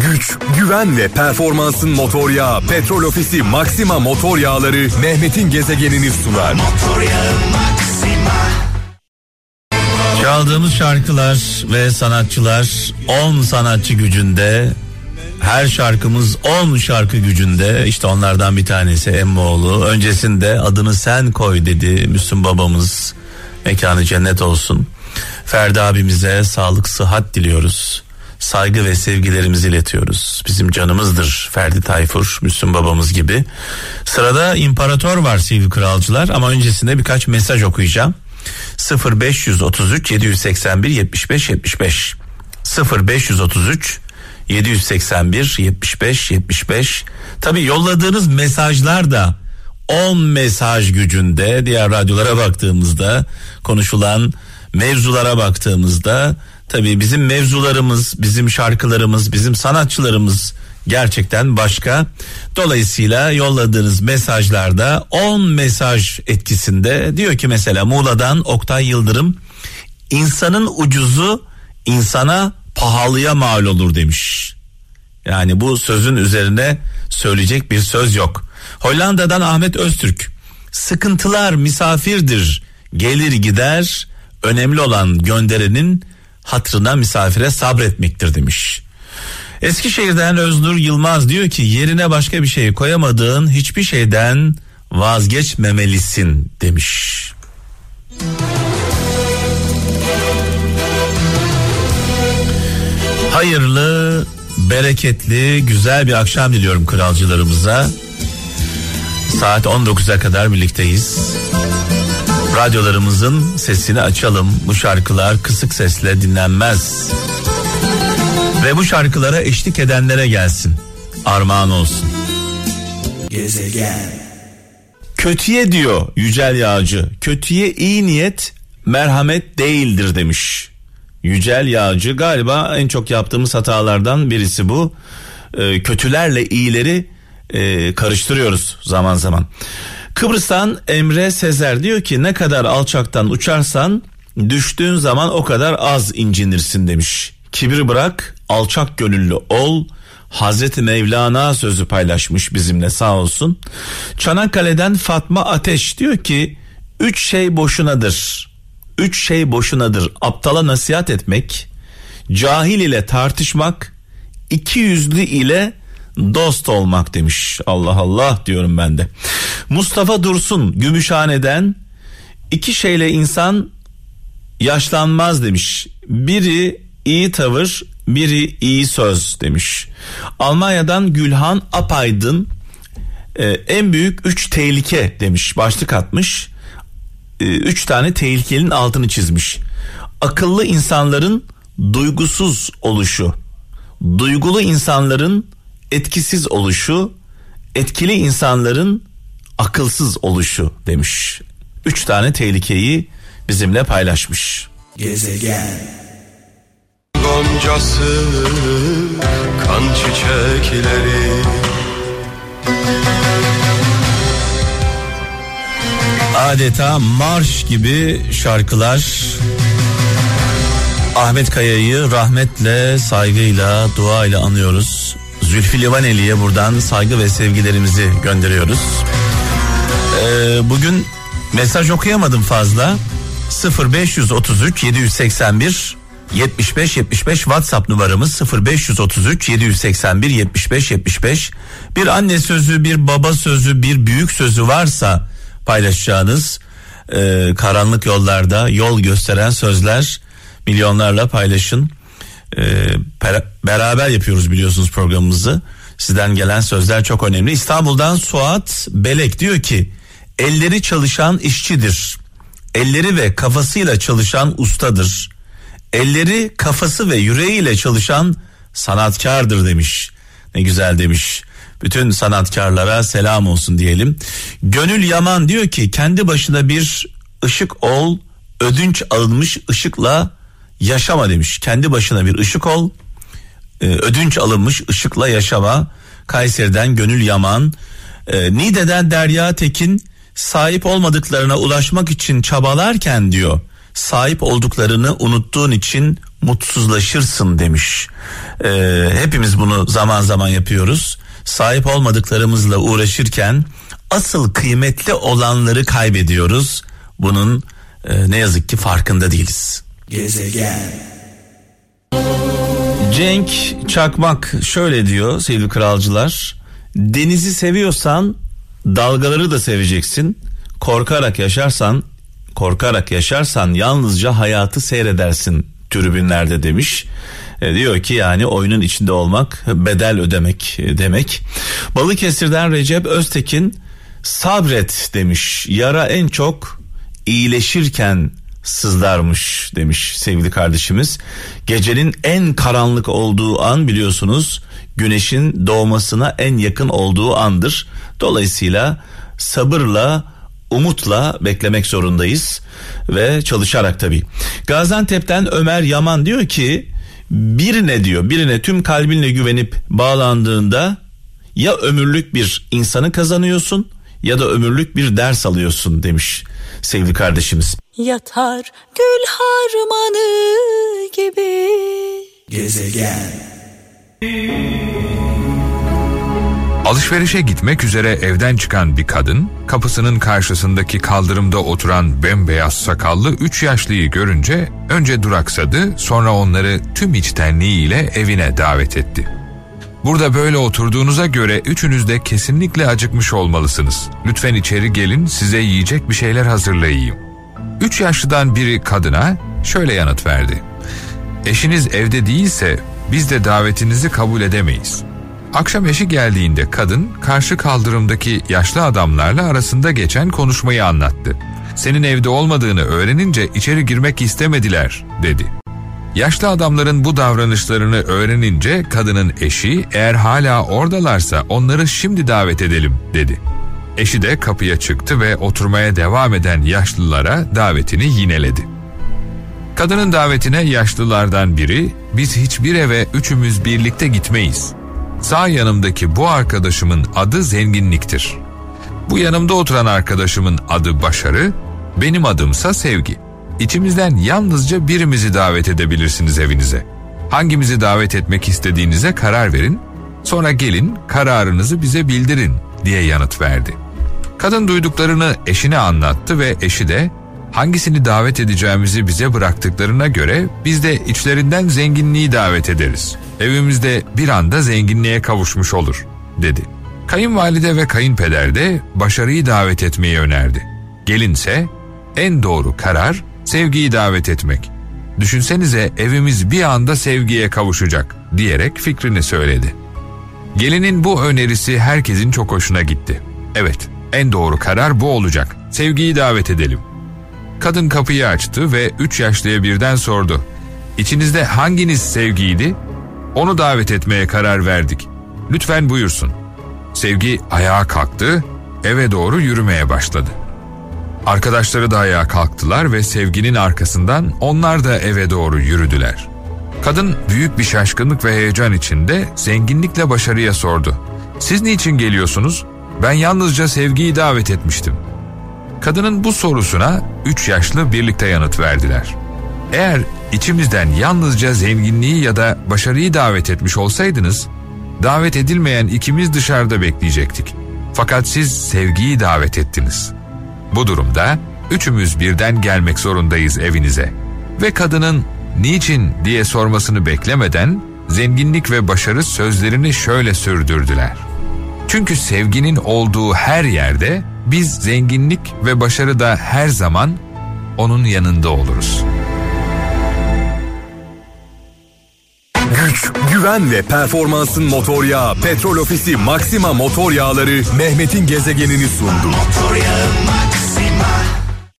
güç, güven ve performansın motor yağı. Petrol Ofisi Maxima Motor Yağları Mehmet'in gezegenini sunar. Motor Çaldığımız şarkılar ve sanatçılar 10 sanatçı gücünde her şarkımız 10 şarkı gücünde. İşte onlardan bir tanesi Emmoğlu. Öncesinde adını sen koy dedi Müslüm babamız. Mekanı cennet olsun. Ferdi abimize sağlık sıhhat diliyoruz saygı ve sevgilerimizi iletiyoruz. Bizim canımızdır Ferdi Tayfur Müslüm babamız gibi. Sırada imparator var sevgili kralcılar ama öncesinde birkaç mesaj okuyacağım. 0533 781 75 75 0533 781 75 75 tabi yolladığınız mesajlar da 10 mesaj gücünde diğer radyolara baktığımızda konuşulan mevzulara baktığımızda tabi bizim mevzularımız bizim şarkılarımız bizim sanatçılarımız gerçekten başka. Dolayısıyla yolladığınız mesajlarda 10 mesaj etkisinde diyor ki mesela Muğla'dan Oktay Yıldırım insanın ucuzu insana pahalıya mal olur demiş. Yani bu sözün üzerine söyleyecek bir söz yok. Hollanda'dan Ahmet Öztürk sıkıntılar misafirdir gelir gider önemli olan gönderenin hatrına misafire sabretmektir demiş. Eskişehir'den Öznur Yılmaz diyor ki yerine başka bir şey koyamadığın hiçbir şeyden vazgeçmemelisin demiş. Hayırlı, bereketli, güzel bir akşam diliyorum kralcılarımıza. Saat 19'a kadar birlikteyiz. Radyolarımızın sesini açalım. Bu şarkılar kısık sesle dinlenmez. Ve bu şarkılara eşlik edenlere gelsin. Armağan olsun. Gezegen. Kötüye diyor Yücel Yağcı. Kötüye iyi niyet merhamet değildir demiş. Yücel Yağcı galiba en çok yaptığımız hatalardan birisi bu. Ee, kötülerle iyileri e, karıştırıyoruz zaman zaman. Kıbrıs'tan Emre Sezer diyor ki ne kadar alçaktan uçarsan düştüğün zaman o kadar az incinirsin demiş. Kibir bırak, alçak gönüllü ol. Hazreti Mevlana sözü paylaşmış bizimle sağ olsun. Çanakkale'den Fatma Ateş diyor ki üç şey boşunadır. Üç şey boşunadır. Aptala nasihat etmek, cahil ile tartışmak, iki yüzlü ile dost olmak demiş. Allah Allah diyorum ben de. Mustafa Dursun Gümüşhane'den iki şeyle insan yaşlanmaz demiş. Biri iyi tavır, biri iyi söz demiş. Almanya'dan Gülhan Apaydın e, en büyük üç tehlike demiş. Başlık atmış. E, üç tane tehlikenin altını çizmiş. Akıllı insanların duygusuz oluşu, duygulu insanların etkisiz oluşu, etkili insanların akılsız oluşu demiş. Üç tane tehlikeyi bizimle paylaşmış. Gezegen goncası kan çiçekleri Adeta marş gibi şarkılar Ahmet Kaya'yı rahmetle, saygıyla, duayla anıyoruz. Zülfü Livaneli'ye buradan saygı ve sevgilerimizi gönderiyoruz. Ee, bugün mesaj okuyamadım fazla. 0533 781 75 75 WhatsApp numaramız 0533 781 75 75 bir anne sözü bir baba sözü bir büyük sözü varsa paylaşacağınız e, karanlık yollarda yol gösteren sözler milyonlarla paylaşın e, per, beraber yapıyoruz biliyorsunuz programımızı sizden gelen sözler çok önemli İstanbul'dan Suat Belek diyor ki elleri çalışan işçidir elleri ve kafasıyla çalışan ustadır elleri, kafası ve yüreğiyle çalışan sanatkardır demiş. Ne güzel demiş. Bütün sanatkarlara selam olsun diyelim. Gönül Yaman diyor ki kendi başına bir ışık ol, ödünç alınmış ışıkla yaşama demiş. Kendi başına bir ışık ol, e, ödünç alınmış ışıkla yaşama. Kayseri'den Gönül Yaman, e, Nide'den Derya Tekin sahip olmadıklarına ulaşmak için çabalarken diyor sahip olduklarını unuttuğun için mutsuzlaşırsın demiş. Ee, hepimiz bunu zaman zaman yapıyoruz. Sahip olmadıklarımızla uğraşırken asıl kıymetli olanları kaybediyoruz. Bunun e, ne yazık ki farkında değiliz. Gezegen. Cenk Çakmak şöyle diyor sevgili kralcılar. Denizi seviyorsan dalgaları da seveceksin. Korkarak yaşarsan korkarak yaşarsan yalnızca hayatı seyredersin tribünlerde demiş. E, diyor ki yani oyunun içinde olmak bedel ödemek e, demek. Balıkesir'den Recep Öztekin sabret demiş. Yara en çok iyileşirken sızlarmış demiş sevgili kardeşimiz. Gecenin en karanlık olduğu an biliyorsunuz güneşin doğmasına en yakın olduğu andır. Dolayısıyla sabırla umutla beklemek zorundayız ve çalışarak tabii. Gaziantep'ten Ömer Yaman diyor ki birine diyor birine tüm kalbinle güvenip bağlandığında ya ömürlük bir insanı kazanıyorsun ya da ömürlük bir ders alıyorsun demiş sevgili kardeşimiz. Yatar gül harmanı gibi gezegen. Alışverişe gitmek üzere evden çıkan bir kadın, kapısının karşısındaki kaldırımda oturan bembeyaz sakallı üç yaşlıyı görünce önce duraksadı, sonra onları tüm içtenliğiyle evine davet etti. Burada böyle oturduğunuza göre üçünüz de kesinlikle acıkmış olmalısınız. Lütfen içeri gelin size yiyecek bir şeyler hazırlayayım. Üç yaşlıdan biri kadına şöyle yanıt verdi. Eşiniz evde değilse biz de davetinizi kabul edemeyiz. Akşam eşi geldiğinde kadın karşı kaldırımdaki yaşlı adamlarla arasında geçen konuşmayı anlattı. Senin evde olmadığını öğrenince içeri girmek istemediler dedi. Yaşlı adamların bu davranışlarını öğrenince kadının eşi eğer hala oradalarsa onları şimdi davet edelim dedi. Eşi de kapıya çıktı ve oturmaya devam eden yaşlılara davetini yineledi. Kadının davetine yaşlılardan biri biz hiçbir eve üçümüz birlikte gitmeyiz. Sağ yanımdaki bu arkadaşımın adı zenginliktir. Bu yanımda oturan arkadaşımın adı başarı, benim adımsa sevgi. İçimizden yalnızca birimizi davet edebilirsiniz evinize. Hangimizi davet etmek istediğinize karar verin, sonra gelin kararınızı bize bildirin diye yanıt verdi. Kadın duyduklarını eşine anlattı ve eşi de hangisini davet edeceğimizi bize bıraktıklarına göre biz de içlerinden zenginliği davet ederiz. Evimizde bir anda zenginliğe kavuşmuş olur, dedi. Kayınvalide ve kayınpeder de başarıyı davet etmeyi önerdi. Gelinse en doğru karar sevgiyi davet etmek. Düşünsenize evimiz bir anda sevgiye kavuşacak diyerek fikrini söyledi. Gelinin bu önerisi herkesin çok hoşuna gitti. Evet, en doğru karar bu olacak. Sevgiyi davet edelim. Kadın kapıyı açtı ve üç yaşlıya birden sordu. İçinizde hanginiz sevgiydi? Onu davet etmeye karar verdik. Lütfen buyursun. Sevgi ayağa kalktı, eve doğru yürümeye başladı. Arkadaşları da ayağa kalktılar ve sevginin arkasından onlar da eve doğru yürüdüler. Kadın büyük bir şaşkınlık ve heyecan içinde zenginlikle başarıya sordu. Siz niçin geliyorsunuz? Ben yalnızca sevgiyi davet etmiştim. Kadının bu sorusuna üç yaşlı birlikte yanıt verdiler. Eğer içimizden yalnızca zenginliği ya da başarıyı davet etmiş olsaydınız, davet edilmeyen ikimiz dışarıda bekleyecektik. Fakat siz sevgiyi davet ettiniz. Bu durumda üçümüz birden gelmek zorundayız evinize. Ve kadının niçin diye sormasını beklemeden zenginlik ve başarı sözlerini şöyle sürdürdüler. Çünkü sevginin olduğu her yerde biz zenginlik ve başarıda her zaman onun yanında oluruz. Güç, güven ve performansın motor yağı Petrol Ofisi Maxima motor yağları Mehmet'in gezegenini sundu. Motor yağı Maxima.